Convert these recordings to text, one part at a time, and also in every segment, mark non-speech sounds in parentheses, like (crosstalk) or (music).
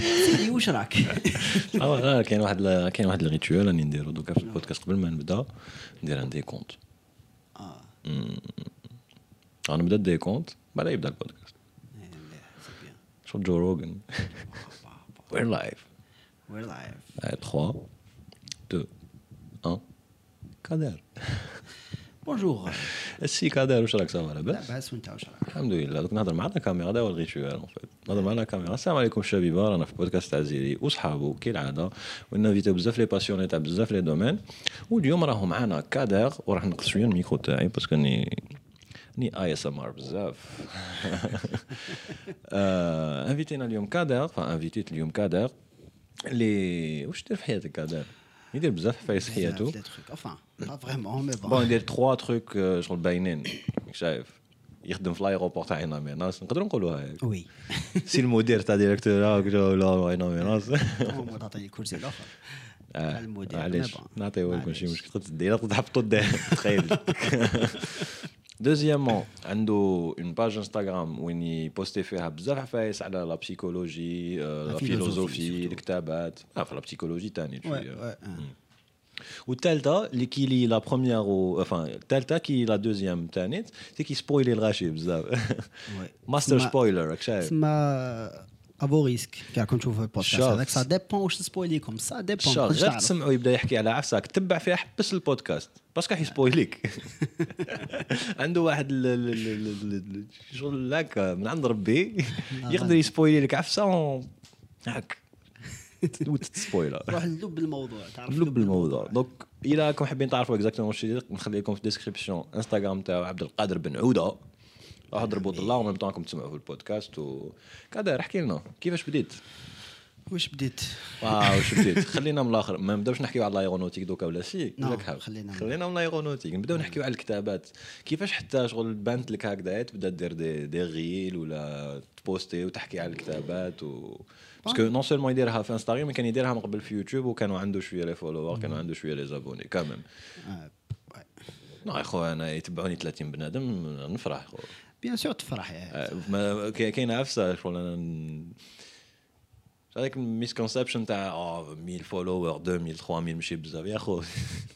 سيدي واش راك؟ (laughs) آه لا كاين واحد كاين واحد ال rituel راني نديرو. دوكا في البودكاست قبل ما نبدا ندير un décompte آه غنبدا décompte بعد يبدا البودكاست. إيه، مليح، c'est bien. شو Joe Rogan. we're live we're live 3 2 1 كادر bonjour السي كادر واش راك ça va لا لاباس باس وانت واش راك الحمد لله دوك نهضر مع la caméra هذا هو ال rituel en fait نهضر مع la caméra السلام عليكم الشبيبه رانا في بودكاست تاع زيري وصحابو كالعاده ونانفيتو بزاف les passionnés تاع بزاف les domaines واليوم راهو معانا كادر وراح نقص شوية الميكرو تاعي parce que اني اني ASMR بزاف انفيتينا اليوم كادر فا انفيتيت اليوم كادر اللي واش دير في حياتك كادر يدير بزاف عفايس حياته enfin vraiment mais بون يدير تخوا تروك شغل باينين شايف يخدم في الايروبور تاع عين ميناس نقدروا نقولوها هيك oui. سي المدير تاع ديريكتور ولا عين ميناس هو تعطيني كرسي الآخر آه، المدير معليش mais bon. نعطيو لكم شي. مشكل الديره تحبطوا الدار تخيل دوزيامون عنده اون باج انستغرام وين يبوستي فيها بزاف حفايس على لا بسيكولوجي لا لا فيلوزوفي فيلوزوفي الكتابات اه في لا بسيكولوجي تاني ouais شويه ouais hein. والثالثه اللي كي لي لا بروميير و enfin الثالثه كي لا دوزيام تانيت سي كي سبويلي الغاشي بزاف (laughs) ouais ماستر تسمى- سبويلر راك شايف تسمى ابو ريسك كاع نشوف البودكاست. هذاك سا ديبون واش تسبويليكم سا ديبون غير. تسمعوا يبدا يحكي على عفسك تبع فيها حبس البودكاست باسكو حيسبويليك عنده واحد شغل هكا من عند ربي يقدر يسبويلي لك عفسه هاك وتت spoiler روح لب الموضوع تعرف لب الموضوع donc إلى راكم حابين تعرفوا exactement واش نخلي لكم في ال description انستغرام تاعو عبد القادر بن عوده راح اضربوا ضلا و même temps راكم تسمعوا في البودكاست و كادر احكي لنا كيفاش بديت؟ واش بديت؟ واو شو بديت؟ (laughs) خلينا من الآخر ما نبداوش نحكيو على ال aéronautique دوكا ولا ولا كحاب؟ خلينا خلينا من ال aéronautique نبداو نحكيو على الكتابات. كيفاش حتى شغل بانت لك هكذا تبدا دير دي, دي ريل ولا تبوستي وتحكي على الكتابات و parce que non seulement يديرها في انستغرام كان يديرها من قبل في يوتيوب وكانوا عنده شوية les followers كانوا عنده شوية les abonnés كامل. non يا خو أنا يتبعوني 30 بنادم نفرح خو bien sûr تفرح يا آه، كاين عفسه شغل أنا هذاك ال misconception تاع آه 1000 followers 2000 3000 ماشي بزاف. يا خو (laughs)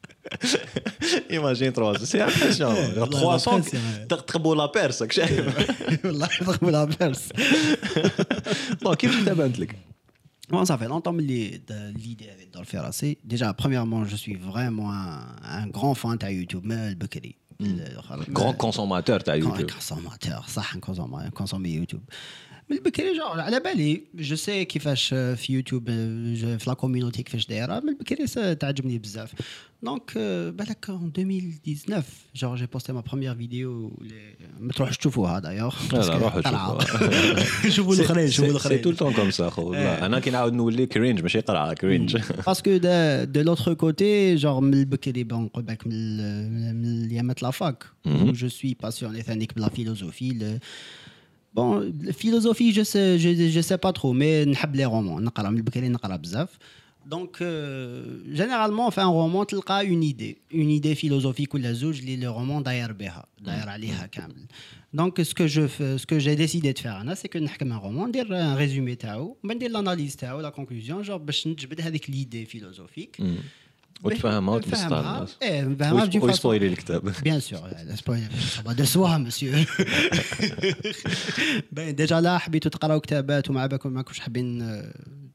ايماجين 300 سي امبرسيون والله 300 impression. تقبوا لا بيرس راك شايف والله يضربوا لا بيرس دونك كيف تبانت لك Bon, ça fait longtemps que l'idée avait dans le faire assez. Déjà, premièrement, je suis vraiment un, un grand fan de YouTube, mais le Bekri. grand consommateur تاع Un يوتيوب consommateur, ça, un consommateur, un consommateur YouTube. Mais le Bekri, genre, على بالي je sais كيفاش في يوتيوب je- في لا كوميونيتي كيفاش دايره mais البكري ça تعجبني بزاف Donc, euh, bah, en 2019, genre, j'ai posté ma première vidéo. Mais tu vas d'ailleurs. Ah, (laughs) je vous le C'est tout le temps comme ça. Euh. cringe, mais cringe. Mm. Parce que de, de l'autre côté, genre, il y a la fac. Mhm. Je suis passionné de la philosophie. Le... Bon, philosophie, je sais, je, je sais pas trop, mais je les romans. Je les romans, je les romans, donc, euh, généralement, fait un roman, tu as une idée, une idée philosophique ou la zouj, le roman d'ailleurs mm. Donc, ce que je fais, ce que j'ai décidé de faire, c'est que je un roman, dire un résumé, ben, l'analyse, la conclusion, genre, ben, je vais l'idée philosophique. Mm. وتفهمها وتبسطها إيه نفهمها بجي ويسبويلي الكتاب de soi, monsieur. باين ديجا لا حبيتوا تقراو كتابات ومع بالكم ماكوش حابين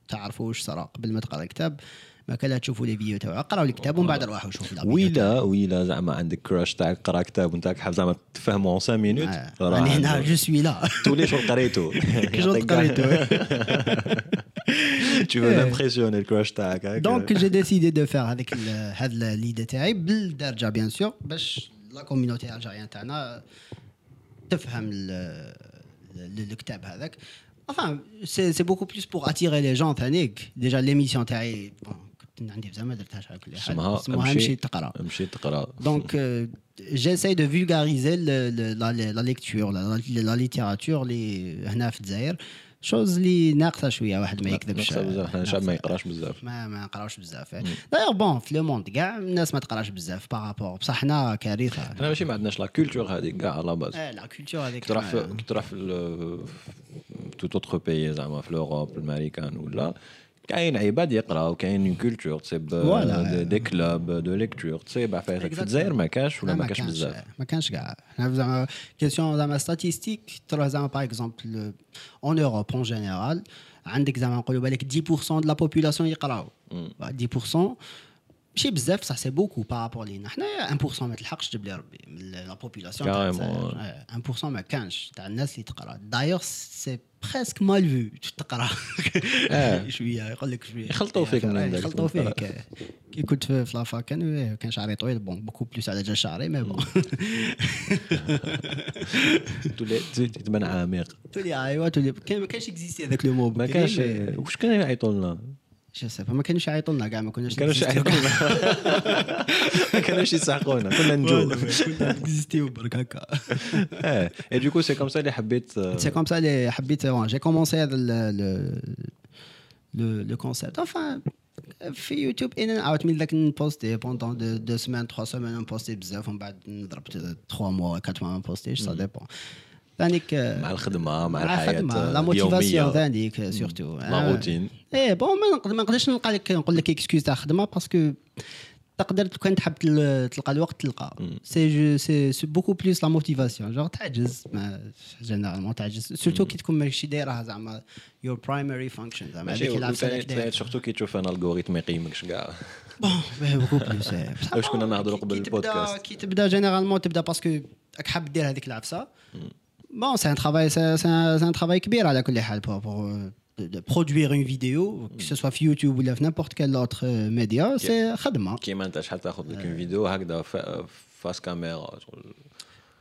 تعرفوا واش صرا قبل ما تقرا الكتاب ما كان لا تشوفوا لي فيديو تاعو قراو الكتاب ومن بعد روحوا (laughs) شوفوا لا فيديو ويلا ويلا زعما عندك كراش تاعك قرا كتاب وانت حاب زعما تفهمه 5 مينوت تاعو. آه، انا هنا جو سوي لا تولي شغل قريتو شغل قريتو. (laughs) (laughs) tu veux l'impressionner الكراش تاعك هكا. دونك جي ديسيدي دو فير هذيك ال- هاد ليدي تاعي بالدرجه بيان سور باش لا كوميونيتي الجيريان تاعنا تفهم ال- ال- الكتاب هذاك Enfin, c'est c'est beaucoup plus pour attirer les gens ثانيك ديجا l'émission تاعي bon, عندي بزاف ما درتهاش على كل حال اسمها امشي تقرأ. امشي تقرأ. Le- le- la, la lecture, la, la littérature اللي هنا في الجزائر. chose اللي ناقصة شوية واحد ما يكذبش. بزاف حنا شعب ما. يقراش بزاف. ما ما نقراوش بزاف. d'ailleurs bon في le monde كاع الناس ما تقراش بزاف par rapport بصح حنا كارثة. حنا ماشي ما عندناش la culture هذيك كاع على base آه لا culture هذيك كي تروح كي تروح في tout autre pays زعما في ال Europe الامريكان ولا كاين عباد يقراو كاين كولتور تصيب فوالا. دي كلوب دو ليكتور تصيب عفايسك في الجزائر ما كاش ولا آه، ما كاش كانش- بزاف ما كانش كاع حنا زعما كيسيون زعما ستاتيستيك تروح زعما باغ اكزومبل اون اوروب اون جينيرال عندك زعما نقولوا بالك 10% دو لا بوبولاسيون يقراو 10% ماشي بزاف صح c'est beaucoup par rapport لينا. حنايا 1% ما تلحقش تجيب لي ربي من la population تاع Carrément, الجزائر. آه، 1% ما كانش تاع الناس اللي تقرا. دايوغ سي بريسك مال فيو تقرا. آه. (laughs) شوية يقول لك شوية. يخلطوا فيك من آه، عندك. يخلطوا فيك كي كنت في لافا كان كان شعري طويل بون بوكو بلوس على جال شعري مي بون (laughs) تولي تبان عميق. تولي أيوا تولي ما كانش اكزيستي هذاك لو مو ما كانش واش كانوا يعيطوا لنا جو سي ما كانوش يعيطوا لنا كاع ما كناش ما كانوش يعيطوا لنا ما كانوش يسحقونا كنا نجو كنا اكزيستيو برك هكا اه اي دوكو سي كوم سا اللي حبيت آه، سي كوم سا اللي حبيت جي كومونسي هذا لو لو كونسيبت enfin في يوتيوب ان اوت من ذاك نبوستي بوندون دو دو سمان تخوا سمان نبوستي بزاف ومن بعد نضرب 3 موا 4 موا ما نبوستيش سا ديبون ثانيك مع الخدمة مع الحياة الخدمة لا. موتيفاسيون ثانيك سورتو لا روتين إيه bon ما نقدر- ما نقدرش نلقى لك نقول لك excuse تاع خدمة parce que تقدر لو كان تحب تل- تلقى الوقت تلقى. c'est c'est beaucoup plus la motivation genre تعجز généralement تعجز. surtout كي تكون ماشي دايرها زعما your primary function زعما ماشي هذاك اللي لعب وثاني- سنة ثاني كدا. surtout كي تشوف أن l'algorithme ما يقيمكش كاع bon beaucoup plus واش كنا نهضروا قبل البودكاست. كي تبدأ généralement تبدأ parce que راك حاب دير هذيك العفسة. بون سي ان ترافاي سي ان ترافاي كبير على كل حال بور بور برودوير اون فيديو كو سوا في يوتيوب ولا في نيمبورت كال اوتر ميديا سي خدمه كيما انت شحال تاخذ لك اون فيديو هكذا ف- فاس كاميرا شغل.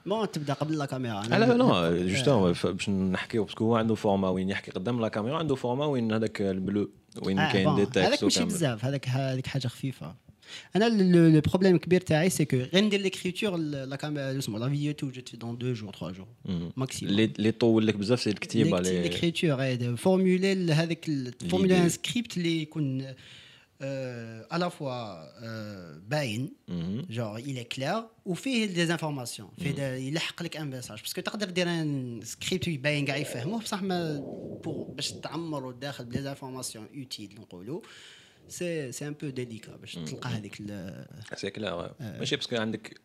بون تبدا قبل لا كاميرا أنا- لا لا جوستومون باش نحكيو باسكو هو عنده فورما وين يحكي قدام لا كاميرا عنده فورما وين هذاك البلو وين آه، كاين بون، دي هذاك تكست ماشي وكامل بزاف هذاك هذيك حاجه خفيفه انا لو بروبليم الكبير تاعي سي كو غير ندير ليكريتور لا كاميرا اسمه لا فيديو توجد في دون دو جور تخوا جور ماكسيموم اللي اللي طول لك بزاف سي الكتيبه اللي ليكريتور فورمولي هذاك فورمولي ان سكريبت اللي يكون à la fois euh, باين مهم. genre il est clair وفيه دي انفورماسيون فيه دا- يلحق لك ان ميساج باسكو تقدر دير ان سكريبت يبين كاع يفهموه بصح ما بور باش تعمروا داخل دي انفورماسيون اوتيل نقولوا سي سي ان بو ديليكا باش تلقى هذيك c'est clair ماشي parce que عندك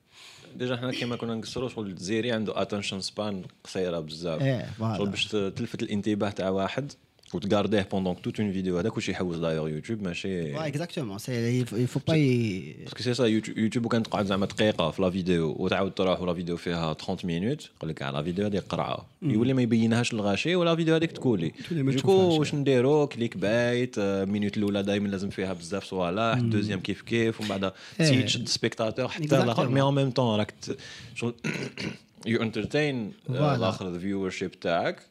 déjà حنا كيما كنا نقصروا شغل الجزيري عنده attention span قصيرة بزاف. إيه،. شغل باش تلفت الانتباه تاع واحد. وتقارديه pendant toute une vidéo هذاك واش يحوز دايوغ يوتيوب ماشي faut, il faut pas y... parce que c'est ça يوتيوب يوتيوب كان تقعد زعما دقيقه في la vidéo وتعاود تروح و la vidéo فيها 30 minutes يقول لك la vidéo هذيك قرعه يولي ما يبينهاش للغاشي و la vidéo هذيك تكولي donc. واش نديرو click bait ال minute الاولى دائما لازم فيها بزاف صوالح ال deuxième كيف كيف ومن بعد تزيد. تشد spectateur حتى الآخر. mais en même temps راك you entertain. الآخر ال viewership تاعك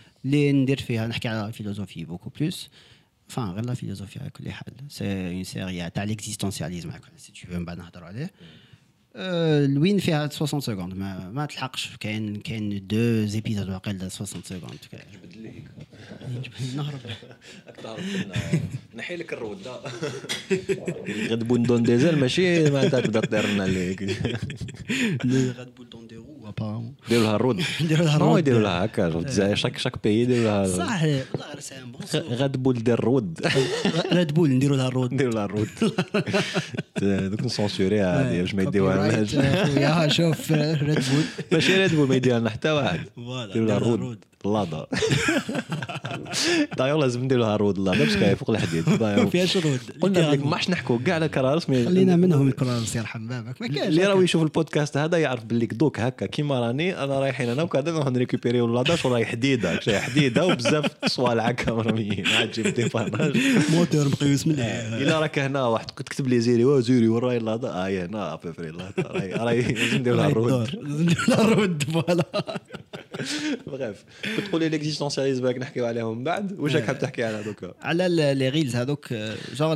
اللي ندير فيها نحكي على الفيلوزوفي بوكو بلوس enfin غير لا فيلوزوفي على كل حال سي اون سيري تاع ليكزيستونسياليزم سي تو من بعد نهضروا عليه آه، الوين فيها 60 سكوند ما, ما تلحقش كاين كاين دو زيبيزود واقيلا 60 سكوند جبد ليك نهرب راك تعرف إن- نحي لك الروده قال لك غد بوندون ديزل ماشي معناتها تبدا تدير لنا اللي لو ريد بول دون دي رو ابارون ديروا لها الرود نديروا (laughs) لها الرود. يديروا لها هكا؟ الجزائر شاك شاك بيي يديروا لها صح والله سي ان بون غد بول دير الرود ريد (laughs) بول نديروا لها الرود نديروا لها الرود (laughs) دوك نسونسوريها هذه باش ما يديوها لناش يا شوف ريد بول. ماشي ريد بول ما يديها لنا حتى واحد. فوالا نديروا لها الرود اللادا دايوغ لازم نديرو لها رود اللادا باش كاين فوق الحديد. (laughs) ما فيهاش رود قلنا لك ما حش نحكوا. كاع على كرارس مي خلينا منهم الكرارس يرحم بابك. ما كانش اللي راه يشوف البودكاست هذا يعرف باللي دوك هكا كيما راني أنا رايحين أنا وكذا نروح نريكوبيريو اللادا شو راهي حديدة. شي حديدة وبزاف صوالع هكا مرميين. عاد جيب ديباناج موتور مقيوس مليح إلا راك هنا واحد تكتب لي زيري وا زيري وين راهي اللادا آه هنا ابيفري اللادا راهي راهي لازم ندير لها الرود لازم ندير لها الرود فوالا. بغيف كنت تقول لي ليكزيستونسياليزم باك نحكيو عليهم من بعد واش راك حاب تحكي على دوكا؟ على لي ريلز هذوك جور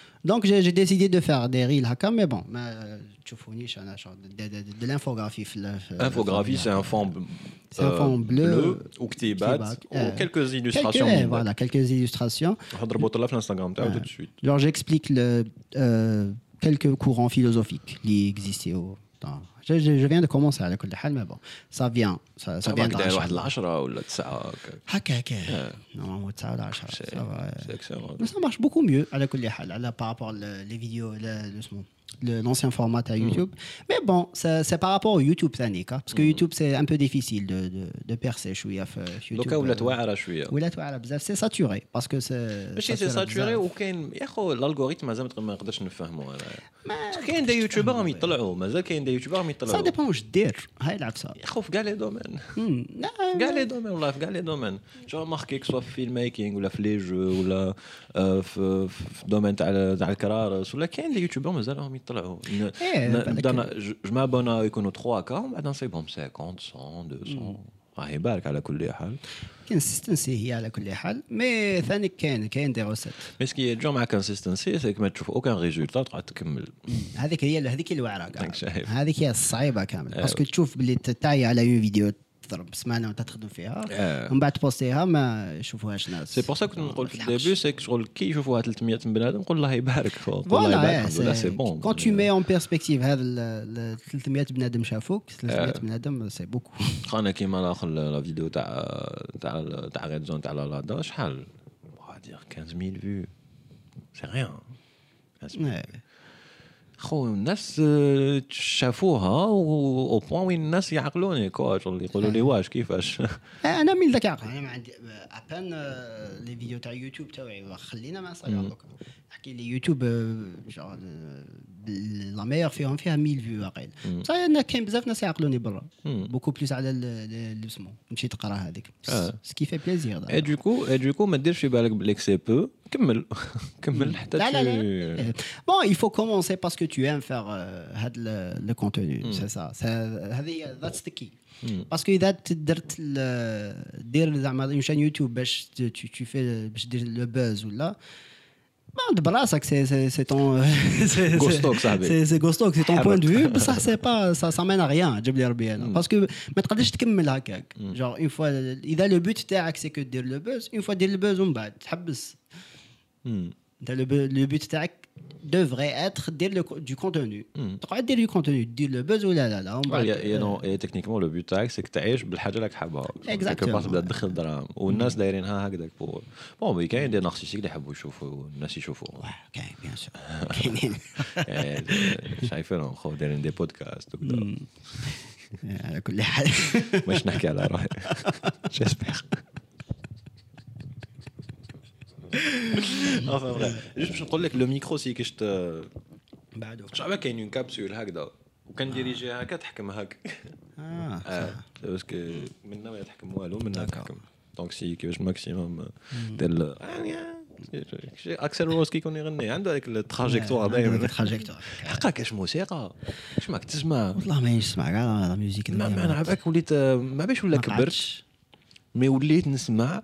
Donc, j'ai décidé de faire des reels haka, mais bon, euh, tu fournis de, de, de, de l'infographie. Infographie, c'est un fond, euh, un fond bleu, bleu ou ou euh, quelques illustrations. Quelques, voilà, quelques illustrations. Instagram, tout de suite. Alors, j'explique euh, quelques courants philosophiques qui existaient au, dans, Je, je, je viens de commencer على كل حال mais bon ça vient ça, ça vient تبعك de داير la واحد chambre. العشرة ولا تسعة هكا. هكا هكا نورمالمون 9 ولا 10 C'est ça va. c'est excellent. Mais ça marche beaucoup mieux à la كل حال على par rapport le- les vidéos le- le- le- le- l'ancien format à YouTube. Mais bon, ça- c'est par rapport au YouTube ثاني كا. parce que YouTube c'est un peu difficile de, de, de percer شوية في في YouTube. دوكا ولات واعرة شوية. ولات واعرة بزاف c'est saturé parce que c'est ماشي سي saturé ساتوري بزاف. وكاين يا خو الالغوريثم مازال ما نقدرش نفهمه انا كاين دي يوتيوبر راهم يطلعوا مازال كاين دي يوتيوبر راهم ça يطلعوا dépend واش دير هاي العبسة. يا خو في كاع لي دومين Hmm. لا، كاع لي دومين والله في كاع لي دومين جو ماركي سوا في فيلم ميكينغ ولا في لي جو ولا آه، في في الدومين تاع تاع الكرارس ولا كاين دي يوتيوبر مازالهم يطلعوا إيه، جو جو مابونا يكونوا 3 كا ومن بعد نصيبهم 50 100 200 راهي بالك على كل حال. كونسيستنسي هي على كل حال. مي ثاني كاين كاين دي روسيت مي سكي جو مع كونسيستنسي سيك ما تشوف اوكان ريزولتا تقعد تكمل هذيك هي هذيك (laughs) شايف. هذيك هي الصعيبة كامل آه. باسكو تشوف باللي تعي على اون فيديو تضرب سمانه وانت تخدم فيها آه. ومن بعد تبوستيها ما يشوفوهاش ناس سي بور سا كنت نقول في ما الديبي سيك شغل كي يشوفوها 300 بنادم نقول الله يبارك قول الله فوالا يبارك الحمد لله سي بون كون تو مي اون بيرسبكتيف هذا ال- ال 300 بنادم شافوك 300 بنادم سي بوكو انا كيما الاخر لا فيديو تاع تاع تاع ريد زون تاع لا لادا شحال دير 15000 فيو سي ريان خو الناس آه، شافوها أو بوان وين الناس يعقلوني. كوا شغل يقولوا لي واش كيفاش؟ أنا من ذاك العقل أنا ما عندي أبان لي فيديو تاع يوتيوب تاعي خلينا صاير دوكا نحكي لي يوتيوب جون لا ميور فيهم فيها 1000 فيو واقيلا بصح أنا كاين بزاف ناس يعقلوني برا. بوكو بلوس على اللي اسمه تمشي تقرا هذيك. آه. سكي في بليزير اي دوكو اي دوكو ما ديرش في بالك بليك سي بو كمل. (laughs) كمل حتى لا لا. لا بون il faut commencer parce que tu aimes faire euh, هاد contenu. c'est ça. C'est- هذه that's the key. باسكو إذا درت دير زعما اون شان يوتيوب باش ت- tu tu fais باش دير لو بوز ولا de Brasak, c'est ton. Euh, (laughs) c'est Gostok, c'est ton ah, point de bah, vue. Ça, (laughs) c'est pas, ça, ça mène à rien, hmm. Parce que, mais tu as dit hakak. Genre, une fois, il a le but, c'est que de le buzz. Une fois, de le buzz, on bat. Tu hmm. le but, devrait être دير le, du contenu تقعد دير du contenu دير le buzz ولا لا لا ومن بعد- يا يا نو يا تكنيكمون لو بيو تاعك سيك تعيش بالحاجه اللي راك حابها Exactement. باس تبدا تدخل دراهم والناس دايرينها هكذاك بور بون مي كاين دي نارسيسيك اللي يحبوا يشوفوا الناس يشوفوا واه كاين بيان سور كاينين يعني شايفينهم خو دايرين (laughs) دي بودكاست (laughs) وكذا على كل حال باش نحكي على روحي (laughs) جيسبيغ enfin bref juste باش نقول لك le micro c'est كيش ت- بعدو شعبه كاين une capsule هكذا وكان dirigé هكا تحكم هكا آه آه parce que منا ما تحكم والو منا تحكم donc c'est كيفاش maximum دير اكسل روز كي يكون يغني عنده هذيك ال trajectoire دائما trajectoire حقا كاش موسيقى اش ماك تسمع والله ما نسمع كاع la musique ما ما نعرفك وليت ما باش ولا كبرت mais وليت نسمع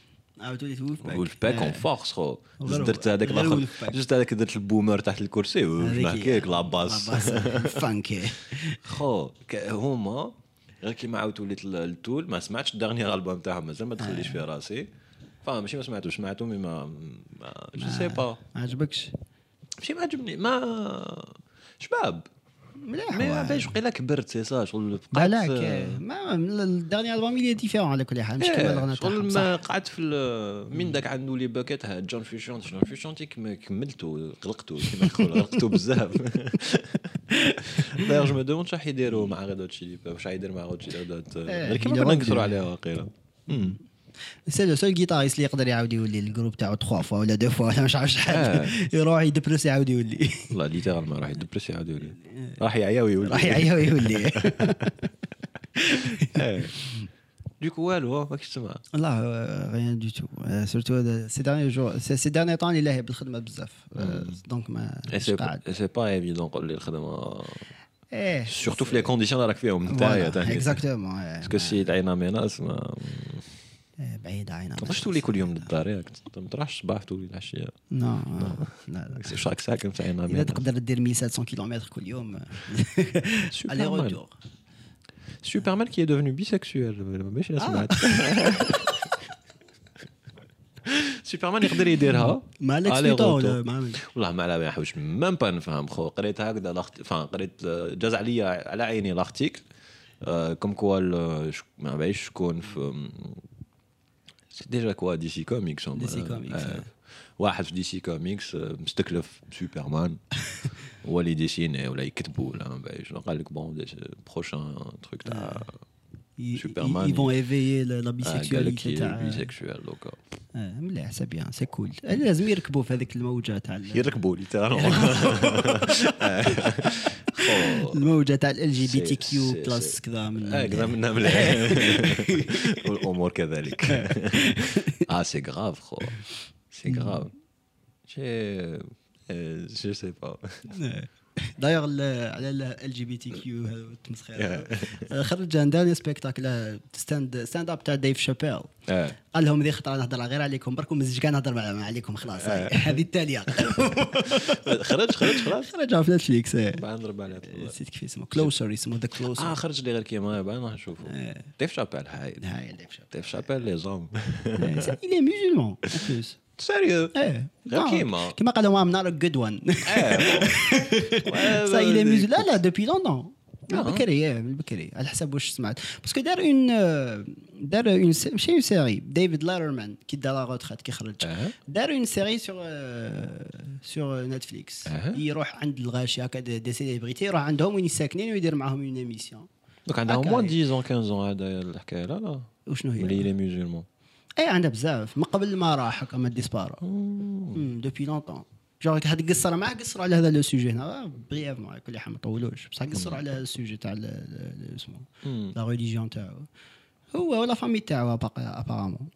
عاود وليت وولف باك وولف باك اون. فورس خو. درت هذاك الآخر. جست هذاك درت البومر تحت الكرسي هي. لاباس فانكي خو هما غير كيما عاودت وليت التول ما سمعتش الدارنيير البوم تاعهم مازال ما دخليش في راسي فاهم ماشي ما سمعتوش سمعتو مي ما ما جو سي با ما عجبكش ماشي ما عجبني ما شباب مليح مي. باش وقيلا كبرت سي سا شغل بقيت إيه. ما الدارني البوم اللي ديفيرون على كل حال مش كيما إيه، الغنى شغل ما قعدت في من داك عنده لي باكيت ها جون فيشونتي جون فيشونتي كم- كملتو غلقتو كيما غلقتو بزاف دايوغ جو مو دوموند شحال يديروا مع غير دوت شيلي واش يدير مع غير دوت غير كيما إيه، كنا نكثروا. عليها واقيلا. سي لو سول جيتاريست اللي يقدر يعاود يولي الجروب تاعو 3 فوا ولا 2 فوا ولا مش عارف شحال. آه. (laughs) يروح يدبرس يعاود يولي. والله ليترالمون راح يدبرسي يعاود يولي. (laughs) راح يعيا ويولي راح يعيا ويولي ديكو والو ماكش تسمع لا ريان دو تو سورتو سي داني جور سي داني طون اللي لاهي بالخدمه بزاف. دونك ما سي قاعد سي با ايفيدون قول لي الخدمه إيه سورتو في لي كونديسيون راك فيهم نتايا اكزاكتومون باسكو سي تعينا ميناس ما بعيد عينا ما تقدرش تولي كل يوم للدار ياك انت ما تروحش الصباح تولي العشيه نو لا لا واش راك ساكن في عينا اذا ميناس تقدر دير 1700 كيلومتر كل يوم (laughs) الي سوبرمان روتور سوبرمان كي ديفنو بيسكسويل (laughs) ماشي سمعت سوبرمان يقدر يديرها مع ليكس علي لوثور روتور. ولا مع من؟ والله ما على ما نحوش ميم با نفهم خو قريت هكذا لاخت فان قريت آه، جاز عليا على عيني لارتيكل كوم كوا ال- ش- ما بعرفش شكون في سي ديجا كوا دي سي كوميكس هما. DC Comics، آه، آه. واحد في دي سي كوميكس آه، مستكلف سوبرمان (laughs) هو اللي ديسيني ولا يكتبوا ولا ما بعرفش قال لك بون بروشان تروك تاع Superman. ils vont éveiller la, la آه، قال لك bisexualité تاع بيسكسوال دوكا آه، مليح سي بيان سي كول لازم يركبوا في هذيك الموجه تاع ال- يركبوا لي تاع الموجه تاع ال جي بي تي سي- كيو سي- (laughs) بلس سي. كذا من هكذا منا مليح والامور كذلك (laughs) (laughs) اه سي غراف خو سي غراف شي جو سي با دايوغ على ال جي بي تي كيو التمسخير خرج un dernier spectacle stand stand up تاع Dave Chappelle. قال لهم ذي خطرة نهضر غير عليكم بركم مزج كان نهضر مع عليكم خلاص هاي. هذه التالية. (laughs) خرج خرج خلاص. خرج في Netflix. بعد نضرب نسيت كيف اسمه. Closer اسمه The آه Closer خرج لي غير كيما بعد نروح نشوفه. Dave Chappelle هاي. هاي Dave Chappelle. Dave Chappelle les hommes il est musulman en plus. (laughs) sérieux إيه. غير كيما. كيما not a good one. (laughs) إيه، (laughs) ça il est musulman. لا لا من آه. بكري إيه، من بكري على حسب واش سمعت parce que دار une دار une ماشي une série David Letterman كي دا la retraite كي خرج. دار une série sur sur Netflix. يروح عند الغاشي هكا des célébrités يروح عندهم وين ساكنين ويدير معاهم une émission دوك عندها هكا موان هي. 10 15 هذا الحكاية لا لا وشنو هي؟ ملي لي ميوزولمون اي عندها بزاف. من قبل ما راح هكا ما ديسبارا دوبي لونتون جونغ هذه القصة راه ما قصروا على هذا لو سوجي هنا. بريفمون كل حال ما طولوش. بصح قصروا على السوجي تاع اسمه. لا ريليجيون تاعو. هو ولا فامي تاعو ابارامون.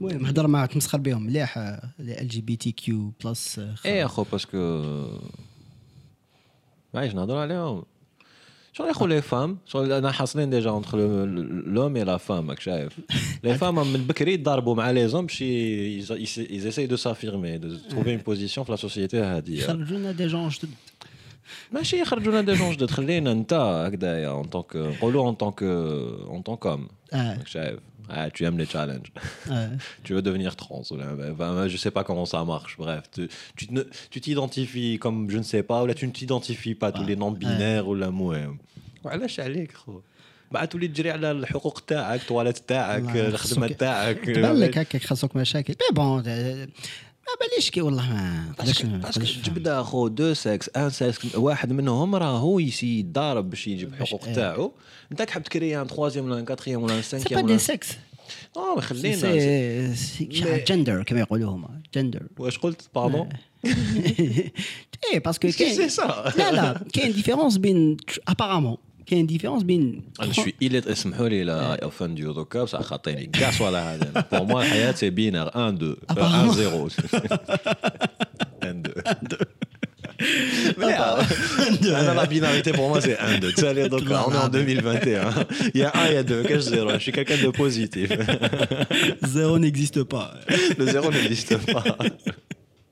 المهم هضر معاه تمسخر بهم مليح ال جي بي تي كيو بلس إيه أخو باسكو معليش نهضروا عليهم. شغل يا خو لي فام شغل انا حاصلين ديجا اونتخ لوم اي لا فام راك شايف (laughs) لي فام من بكري يضاربوا مع لي زوم باش يزيساي دو سافيرمي دو تروفي اون بوزيسيون في لا سوسيتي هذه يخرجوا لنا دي جون جدد ماشي يخرجوا لنا دي جون جدد خلينا انت هكذايا اون طونك نقولوا اون طونك اون طونك كوم اه راك شايف Ah, tu aimes les challenges. اه (laughs) tu veux devenir trans. ou là, enfin, je sais pas comment ça marche. Bref, tu, tu ne- tu t'identifies comme je ne sais pas, ou là tu ne t'identifies pas tous les noms binaires ou la مهم. وعلاش عليك خو بعد تولي تجري على الحقوق تاعك التواليت تاعك والله الخدمه خصك- تاعك تبان لك هكاك خاصك مشاكل مي بون ما باليش كي والله ما نفهم. جبدا خو deux sexes un sexe واحد منهم راه هو يسي يضارب باش يجيب الحقوق إيه. تاعو. أنت حاب تكري un troisième ولا un quatrième ولا un cinquième دي ولا sexe آه خلينا جندر كما يقولوا هما جندر واش قلت؟ pardon (laughs) إيه parce que ça لا لا كاين différence بين ابارامون كاين ديفيرونس بين انا شوي إيليت اسمحوا لي لا اوفنديو دوكا بصح خاطيني كاع صوالح هذا بور موا الحياه سي بينار 1 2 1 0 1 2 انا لا binarité pour moi c'est 1 2 تسالي دوكا on est en 2021 il y a 1 il y a 2 كاش زيرو je suis quelqu'un de positif zéro n'existe pas le zéro n'existe pas (laughs)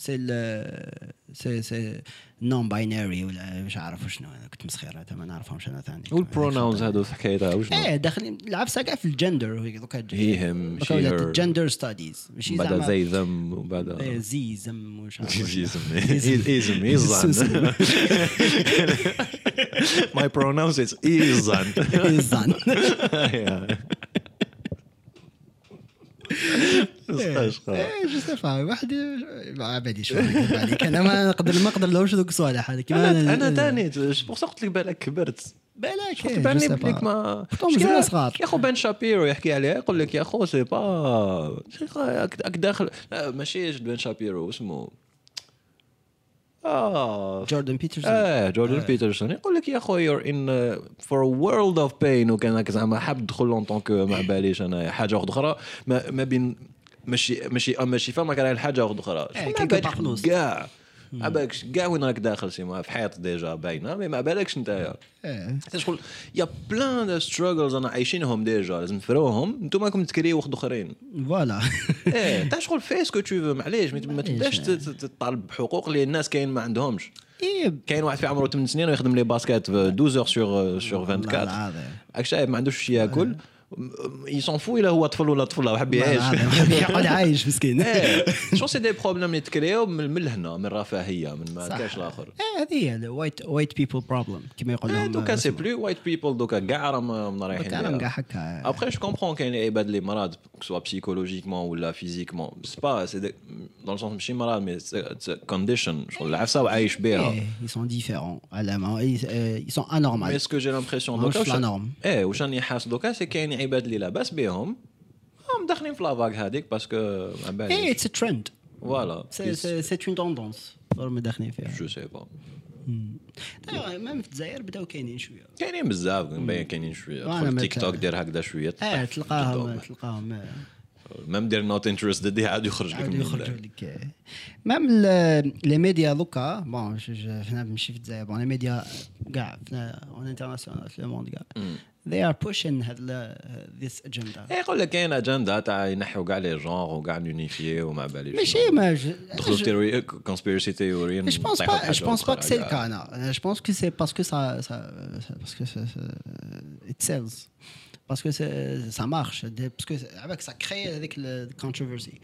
سي سي سي نون باينري ولا مش عارف شنو كنت مسخير ما نعرفهمش أنا ثاني. والبروناونز هذو حكايتها وشنو إيه داخلين العفسه كاع في الجندر دوكا هي هم الجندر ستاديز ماشي بعد زعما زي ذم وبعد إيه، زي زم وش عارف وش. ايزم ايزم ايزان My pronouns is ايزان إيه (laughs) (laughs) (laughs) جو سي با واحد ما بالي شو نكذب عليك. أنا ما نقدر ما نقدر لهمش ذوك الصوالح هذيك أنا أنا ثاني سا قلت لك بالك كبرت. بالك إيه، بالي جو سي بليك با. ما صغار. يا أخو بن شابيرو يحكي عليها يقول لك يا أخو سي با داخل ماشي بن شابيرو اسمه آه. جوردن بيترسون. آه جوردن بيترسون. يقول لك يا أخو يور ان فور وورلد اوف بين وكان زعما حاب تدخل اون طونك ما باليش أنا حاجة واحدة أخرى ما بين ماشي ماشي ماشي فما كان حاجة واحدة أخرى إيه، بارنوس. كاع ما بالكش كاع وين راك داخل سيما في حيط ديجا باينة؟ مي ما بالكش إيه. شغل يا بلان دو ستراجلز أنا عايشينهم ديجا لازم نفروهم أنتم راكم تكريو واحد آخرين. فوالا. (laughs) إيه تا شغل في اسكو تو فو معليش ما تبداش تطالب بحقوق اللي الناس كاين ما عندهمش. إيه. كاين واحد في عمره 8 سنين ويخدم لي باسكيت 12 سور سور 24 العظيم. راك شايف ما عندوش شي ياكل. يسون فو الا هو طفل ولا طفله وحب يعيش يقعد عايش مسكين ايه شو سي دي بروبليم اللي تكريو من من لهنا من الرفاهيه من ما صح. كاش الاخر ايه هذه هي الوايت وايت بيبل بروبلم كما يقول إيه، لهم دوكا سي بلو وايت بيبل دوكا كاع راهم راهم رايحين كلام ليها. كاع هكا Après, je comprends qu'il y ait des les malades, que ce soit psychologiquement ou là physiquement. C'est pas, c'est des- dans le sens, je suis malade, mais c'est c'est a condition. Je العفسة وعايش بها. إيه، ils sont différents علامة ils euh, ils sont anormaux Mais ce que j'ai l'impression ماهوش دوكا في وش- النورم. ايه واش راني حاس دوكا سي كاين عباد اللي لاباس بهم هم داخلين في la vague هذيك parce que ما على باليش it's trend voilà c'est une tendance راهم داخلين فيها je sais pas même في الجزائر بداو كاينين شوية كاينين بزاف مبين كاينين شوية تيك توك دير هكذا شوية آه تلقاهم تلقاهم آه، même دير not interested عاد يخرج لك من داك. لك même les médias دوكا bon حنا ماشي في الجزائر bon les médias كاع en international في le monde كاع they are pushing هاد this agenda إيه، يقول لك كاين اجندا تاع ينحوا كاع لي جونغ وكاع نونيفيي وما باليش ماشي ما ج- دخلوا je- تيوري كونسبيرسي تيوري Je pense pas, je pense pas que c'est le cas. non. Euh, Je pense que c'est parce que ça, ça, ça- parce que ça, ça- it sells, parce que c'est- ça marche, Des- parce que avec ça crée avec le controversy.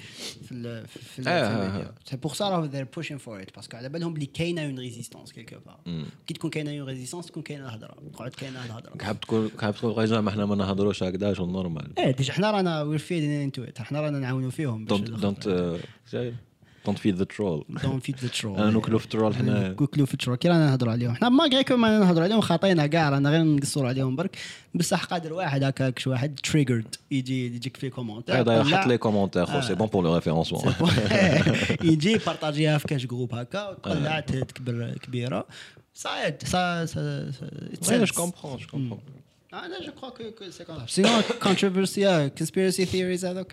في ال- في- في ال- آه، في آه، الميديا. C'est pour ça là, they're pushing for it parce qu'على بالهم بلي كاينه une résistance quelque part. كي تكون كاينه une résistance تكون كاينه الهضره، تقعد كاينه الهضره. حاب تكون حاب تقول غير ما احنا ما نهضروش هكذا شو نورمال ايه ديجا حنا رانا we're feeding into it، حنا رانا نعاونوا فيهم باش دونت دونت دونت فيد ذا ترول دونت فيد ذا ترول أنا ناكلوا في الترول حنا. كوكلو في الترول. كي رانا نهضروا عليهم. حنا ما كاع ما نهضروا عليهم خاطينا كاع رانا غير نقصروا عليهم برك. بصح قادر واحد هكاك شي واحد triggered يجي يجيك في commentaire هذا يطلع- حط لي commentaire خو سي bon pour le référencement يجي يبارطاجيها في كاش groupe هكا وتطلع تكبر كبيره صايد ça ça je comprends je comprends أنا je crois que que c'est qu'on sinon controversy conspiracy theories هذوك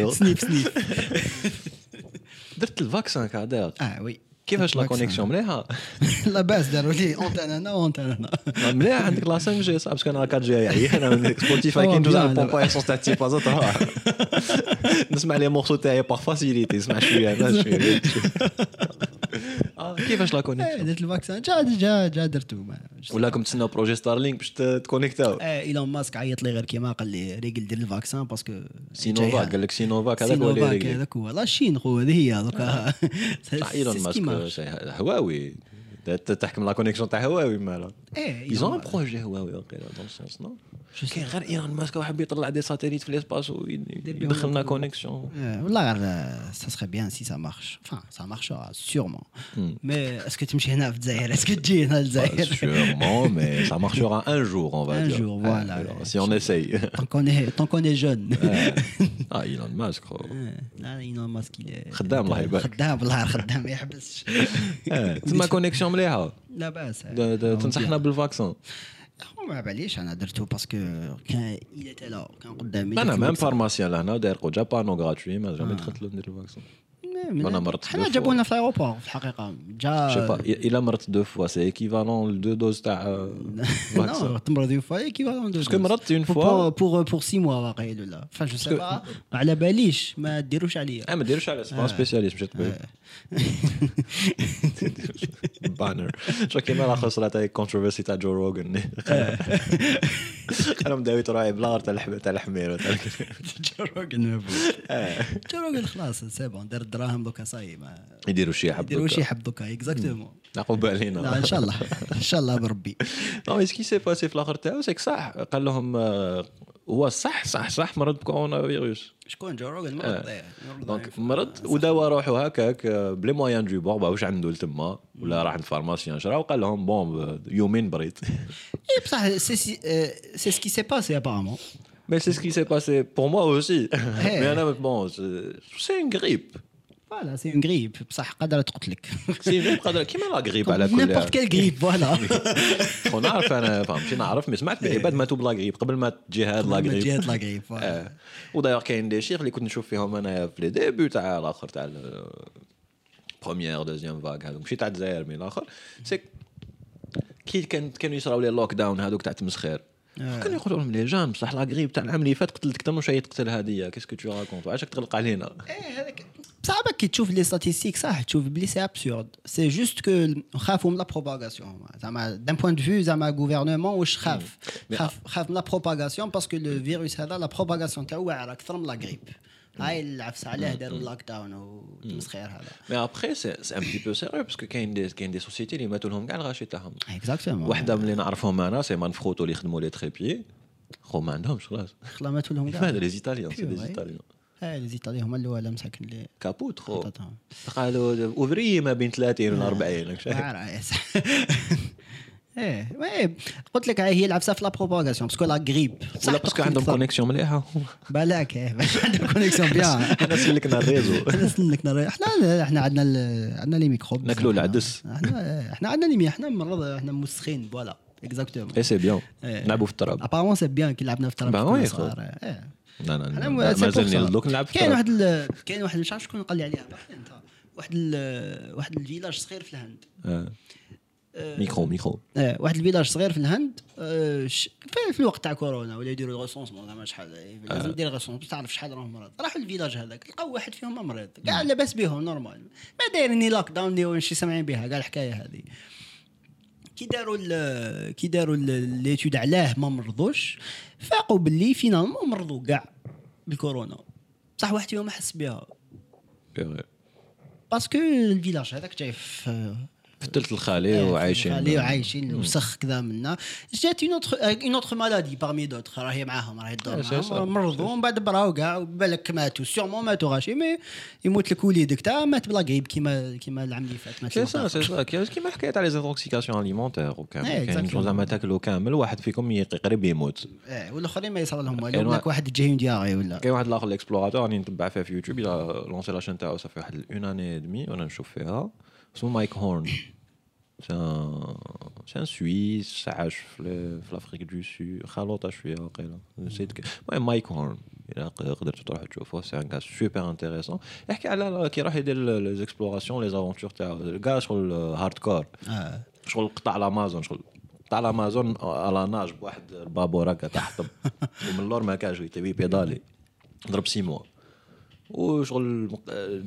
بلور سنيف سنيف درت الفاكسان كاع اه وي كيفاش (laughs) لا كونيكسيون مليحه لاباس داروا لي اونتان هنا وانتان هنا مليح عندك لا 5 جي صعب انا 4 جي يعني انا من سبوتيفاي Oh, كي ندوز bien, على là. البومبا يسونس تاع تي بازا تروح نسمع لي مورسو تاعي باغ فاسيليتي نسمع شويه انا شويه آه، كيفاش لا إيه، كونيكسيون درت الفاكسان. جا جا جا درتو. ما- ولا كم تسناو بروجي ستارلينك باش تكونيكتاو؟ إيه إيلون ماسك عيط لي غير كيما قال لي ريقل دير الفاكسان باسكو سينوفاك قال لك سينوفاك هذاك هو اللي سينوفاك. هذاك هو. لا الشين خو هذه هي دوكا صح ايلون ماسك هواوي. تحكم لا كونيكسيون تاع هواوي مالا إيه un projet هواوي دون سونس نو كاين غير ايلون ماسك واحد يطلع دي ساتيليت في ليسباس ويدخلنا كونيكسيون Euh, والله غير سا سخي بيان سي سا مارش فان سا مارشا سيغمون مي اسكو تمشي هنا في الجزائر اسكو تجي هنا للجزائر Sûrement, mais ça marchera un jour, on va Un dire. jour, voilà. alors, si on essaye. طون كوني طون كوني جون ah, Elon Musk, gros. لا ايلون ماسك il est- خدام الله يبارك. خدام والله خدام ما يحبسش Eh, تسمى كونيكسيون مليحه لا باس د- د- تنصحنا بالفاكسون ما باليش انا درتو باسكو كان il était là كان قدامي انا درت ميم الفاكسان. فارماسيان لهنا داير قوجا بانو غراتوي ما جامي دخلت له ندير الفاكسون أنا مرضت حنا جابونا fois. في الأيروبور في الحقيقة. جا با الا مرت دو فوا. سي ايكيفالون لدو دوز تاع (laughs) Non, تمرض اون فوا. ايكيفالون باسكو مرضت اون فوا بور بور سي موا واقيلا ولا فا جو سي با ما على باليش ما ديروش عليا آه ما ديروش على سي با سبيسياليست مشيت بانر شو كيما لا خسرة تاع كونتروفيرسي تاع جو روجن أنا مداوي تراعي بلا تاع تاع الحمير جو روجن ما جو روجن خلاص c'est bon دار الدراهم دوكا صاي ما يديروا شي حب يديروا شي حب دوكا exactement عقب علينا لا إن شاء الله. (laughs) إن شاء الله بربي non ce qui s'est passé في الآخر تاعو c'est que صح قال لهم آه، هو صح صح صح مرض ب corona virus شكون؟ جو روجن مرض. إيه، مرض donc مرض وداوا روحو هكاك آه، بلي moins de pour واش عنده لتما ولا راح عند pharmacien شرا وقال لهم bon يومين بريت. (laughs) اي بصح c'est ce qui s'est passé apparemment Mais c'est ce qui s'est passé pour moi aussi. (laughs) Mais أنا, bon, c'est c'est une grippe. voilà c'est une grippe بصح قادره تقتلك une grippe قادرة كيما la grippe على كل n'importe quelle grippe voilà ونعرف أنا فهمتي نعرف mais سمعت بعباد ماتوا ب la grippe قبل ما تجي هاد la grippe جهه la grippe آه. ودايوغ كاين des chiffres اللي كنت نشوف فيهم أنا في les débuts تاع الآخر تاع première deuxième vague هذوك ماشي تاع الجزائر mais الآخر c'est كي كان كانوا يصراو لي اللوك داون هذوك تاع تمسخير كانوا يقولوا لهم لي جان بصح لا غريب تاع العام اللي فات قتلت أكثر من شي تقتل هذه كيسكو تو راكونت علاش تغلق علينا إيه هذاك بصح بالك كي تشوف لي ستاتيستيك صح تشوف بلي سي ابسورد سي جوست كو نخافوا من لا بروباغاسيون زعما دان بوان دو فيو زعما غوفرنمون واش خاف خاف خاف من لا بروباغاسيون باسكو لو فيروس هذا لا بروباغاسيون تاعو واعره اكثر من لا غريب هاي العفسه علاه داروا اللوك داون والتمسخير هذا مي ابخي سي سي ان بتي بو سيريو باسكو كاين دي كاين دي سوسيتي اللي ماتوا لهم كاع الغاشي تاعهم اكزاكتومون واحده من اللي نعرفهم انا سي مانفروتو اللي يخدموا لي تريبيي خو ما عندهمش خلاص (laughs) خلامات لهم هذا كاع لي زيتاليان سي Pure, لي Ouais. زيتاليان هاي لي زيطالي هما الاولى مساكن اللي كابوت خو قالوا اوفري ما بين 30 و 40 راك شايف؟ واعره إيه، صح. إيه إيه، قلت لك هي العفسه في لا بروباغاسيون باسكو لا غريب ولا باسكو عندهم كونيكسيون مليحه بالك إيه عندهم connexion bien. إحنا سلكنا ال réseau إحنا سلكنا إحنا إحنا عندنا عندنا les microbes ناكلوا العدس. إحنا إحنا عندنا لي إحنا مرض إحنا موسخين voilà. exactement et c'est bien. إيه. نلعبوا في التراب. apparemment c'est bien كي لعبنا في التراب. لا لا أنا. دوك نلعب كاين واحد كاين واحد مش عارف شكون قال لي عليها أنت. واحد واحد ال village صغير في الهند آه. آه، micro micro. آه واحد ال village صغير في الهند آه، في- الوقت تاع كورونا ولا يديروا ال recensement زعما شحال لازم دير recense باش تعرف شحال راهم مرض. راحوا ال village هذاك لقاو واحد فيهم مريض كاع لاباس بهم normal. ما دايرين lockdown شي سامعين بها كاع الحكاية هذه. كي داروا كي داروا l'étude علاه ما مرضوش فاقوا باللي finalement مرضوا كاع بالكورونا. بصح واحد فيهم حس بها. parce que ال village هذاك جاي في في الثلث الخالي وعايشين عليه وعايشين وسخ كذا منا. جات une autre une autre maladie parmi d'autres راهي معاهم راهي تدور. معاهم مرضوا ومن بعد براو كاع بالك ماتوا. sûrement ماتوا غاشي mais يموت لك وليدك. تاع مات ب la grippe كيما كيما العام اللي فات مات سي سا سي سا كي- كيما حكايه تاع les intoxications alimentaires وكامل إيه، كاين. زعما تاكلوا كامل واحد فيكم قريب يموت. آه والآخرين ما يصير لهم والو. واحد- هناك واحد جاي diarrhée ولا. كاين واحد الآخر ال explorateur راني نتبع فيه في يوتيوب il a lancé la chaîne تاعو صافي واحد un an et demi وأنا نشوف فيها اسمه Mike Horn c'est un Suisse عاش في l'Afrique du Sud خلوطه شوية وقيلا نسيت المهم Mike Horn الا ق- قدرتوا تروحوا تشوفوه c'est un cas super intéressant يحكي على كي راح يدير les explorations les aventures تاعو كاع شغل hardcore شغل قطع الامازون شغل قطع الامازون à la nage بواحد البابور هكا تحت ومن اللور ما كانش تبي بيدالي ضرب six mois وشغل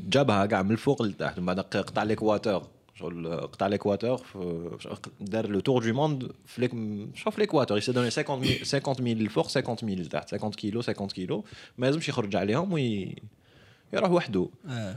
جابها كاع من الفوق لتحت من بعد قطع l'équateur شغل قطع في- دار le tour du monde في شوف l'équateur يسي donner 50 000 50 000 الفوق 50 000 لتحت. 50 كيلو 50 كيلو. ما لازمش يخرج عليهم oui يروح وحده. آه.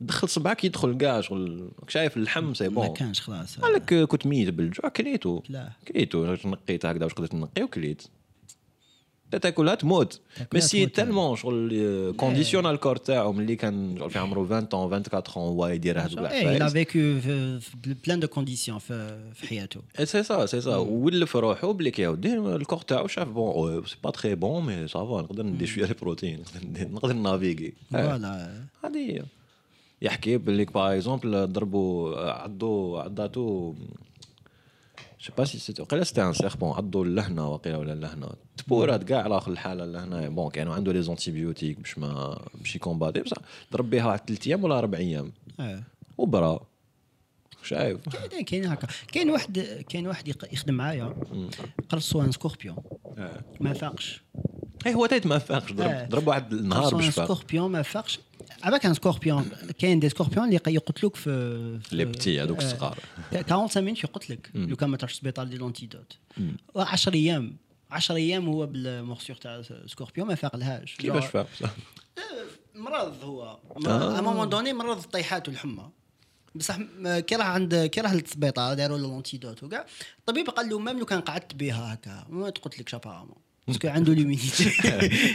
دخل صبعك يدخل كاع شغل شايف اللحم سي ما بون. كانش خلاص. قال لك كنت ميت بالجوع كليتو. لا. كليتو نقيت هكذا واش قدرت نقي وكليت. تا تاكلها تموت مي سي. تالمون شغل كونديسيون الكور تاعو ملي كان في عمره 20 ans 24 ans هو يدير هاد إيه il a vécu في في plein de conditions في حياته. سي سا سي سا ولف روحو بلي كي ودي الكور تاعو شاف بون سي با تري بون مي سافا نقدر ندي شوية لي بروتين نقدر ندير- نقدر نافيغي. فوالا هذه هي. يحكي باللي باغ اكزومبل ضربوا عضو عضاتو جو با سي سيتي وقيلا سيتي ان سيربون عضو اللهنة وقيلا ولا اللهنة. تبورات كاع على آخر الحالة اللهنة بون كانوا عنده لي زونتيبيوتيك باش ما باش يكومباتي بصح ضرب بها واحد ثلاث أيام ولا أربع أيام. آه. وبرا. شايف. كاين- هكا. كاين واحد كاين واحد يخدم معايا. قرصو ان سكوربيون ما فاقش. اي هو تايت ما فاقش ضرب آه. ضرب واحد النهار باش فاق scorpion ما فاقش. عباك un scorpion كاين des scorpions اللي يق- يقتلوك في les petits هذوك آه، الصغار. 45 minutes يقتلك. لو كان ما تروحش السبيطار ديال l'antidote. 10 أيام 10 أيام هو بال morsure تاع scorpion ما فاق لهاش كيفاش فاق؟ مرض هو. à un moment donné مرض الطيحات والحمى بصح كي راه عند كي راه للسبيطار داروا له l'antidote وكاع. الطبيب قال له même لو كان قعدت بها هكا ما تقتلك ش apparemment parce que عنده l'immunité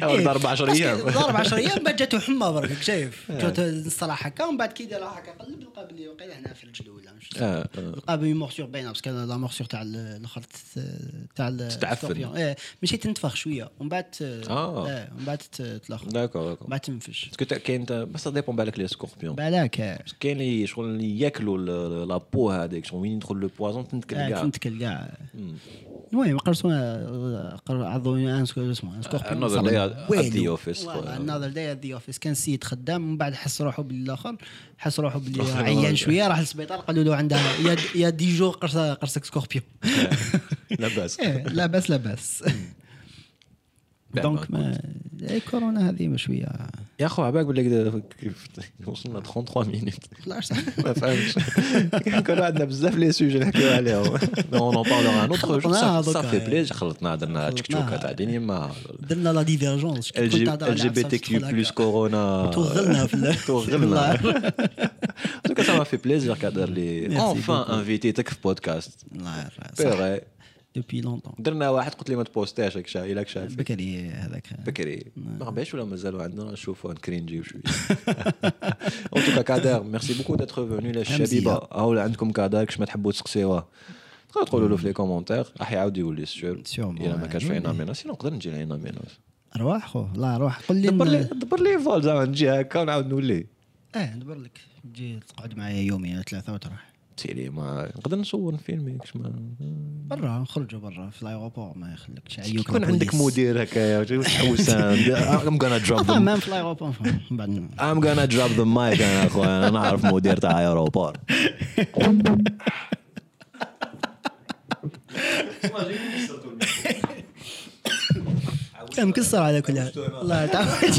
هو ضرب 10 أيام. ضرب 10 أيام بعد جاتو حمى برك شايف جات الصراحه هكا ومن بعد كي دار هكا قلب لقى بلي وقيله هنا في رجلو ولا مش آه، آه. لقى بلي morsure باينه parce que la morsure تاع ال- الآخر تاع تتعفن. ال scorpion. إيه مشي تنتفخ شوية ومن بعد آه. إيه ومن بعد تلاخر d'accord d'accord بعد تنفش parce que كاين بس dépend بالك les scorpions بالك آه. كاين اللي شغل اللي ياكلوا ال- la peau هذيك شغل وين يدخل le poison تنتكل آه، كاع تنتكل كاع المهم قرصوا قر- عضو ان سكو- اسمه ان سكوربيون Another day at- at the office. انذر داي ات ذا اوفيس كان سيد خدام ومن بعد حس روحه باللي الآخر حس روحه باللي عيان. شوية راح للسبيطار قالوا له عندها يا يا دي قرص قرصك سكوربيون (laughs) لاباس (laughs) إيه، لا بأس لا بأس. دونك ما إيه، كورونا هذه شويه يا اخو عباك بالك دا- كيف وصلنا 33 مينوت (laughs) خلاص (laughs) ما فهمتش كانوا عندنا بزاف لي سوجي نحكيو عليهم (laughs) اون اون بارلور ان اوتر جو خلطناها صافي دوكا. بليج خلطنا درنا تشك تشوكه خلطناها. تاع ديني ما درنا لا ديفيرجونس ال جي ال جي بي تي كيو بلس كورونا توغلنا في ال- توغلنا En tout cas, ça m'a fait plaisir كدر لي Merci enfin beaucoup. انفيتيتك في بودكاست الله سي يرحمه فغي دوبي لونتون درنا واحد قلت لي ما تبوستاش هاك شاي لك شايف. بكري هذاك. بكري. ما ربحش ولا مازالوا عندنا؟ نشوفوا نكرينجيو شوية ان توكا كادر ميرسي بوكو داتر فوني للشبيبه هاو عندكم كادر كش ما تحبوا تسقسيوه تقدروا تقولوا له في لي كومونتير راح يعاود يولي سيور إلا ما كانش في. انامينا سينو نقدر نجي لانامينا أرواح خو لا أرواح. قول لي دبر لي دبر لي فول زعما نجي هكا ونعاود نولي. آه ندبر لك. تجي تقعد معايا يومين ثلاثة وتروح. سيري ما نقدر نصور فيلمي كش ما. برا نخرجوا برا. في الايروبور ما يخليكش عيوك يكون عندك مدير هكايا تحوسان (laughs) I'm gonna drop طبعا them ما في الايروبور (laughs) I'm gonna drop the mic أنا اخويا أنا نعرف مدير تاع ايروبور (laughs) مكسر على كل حال الله تعود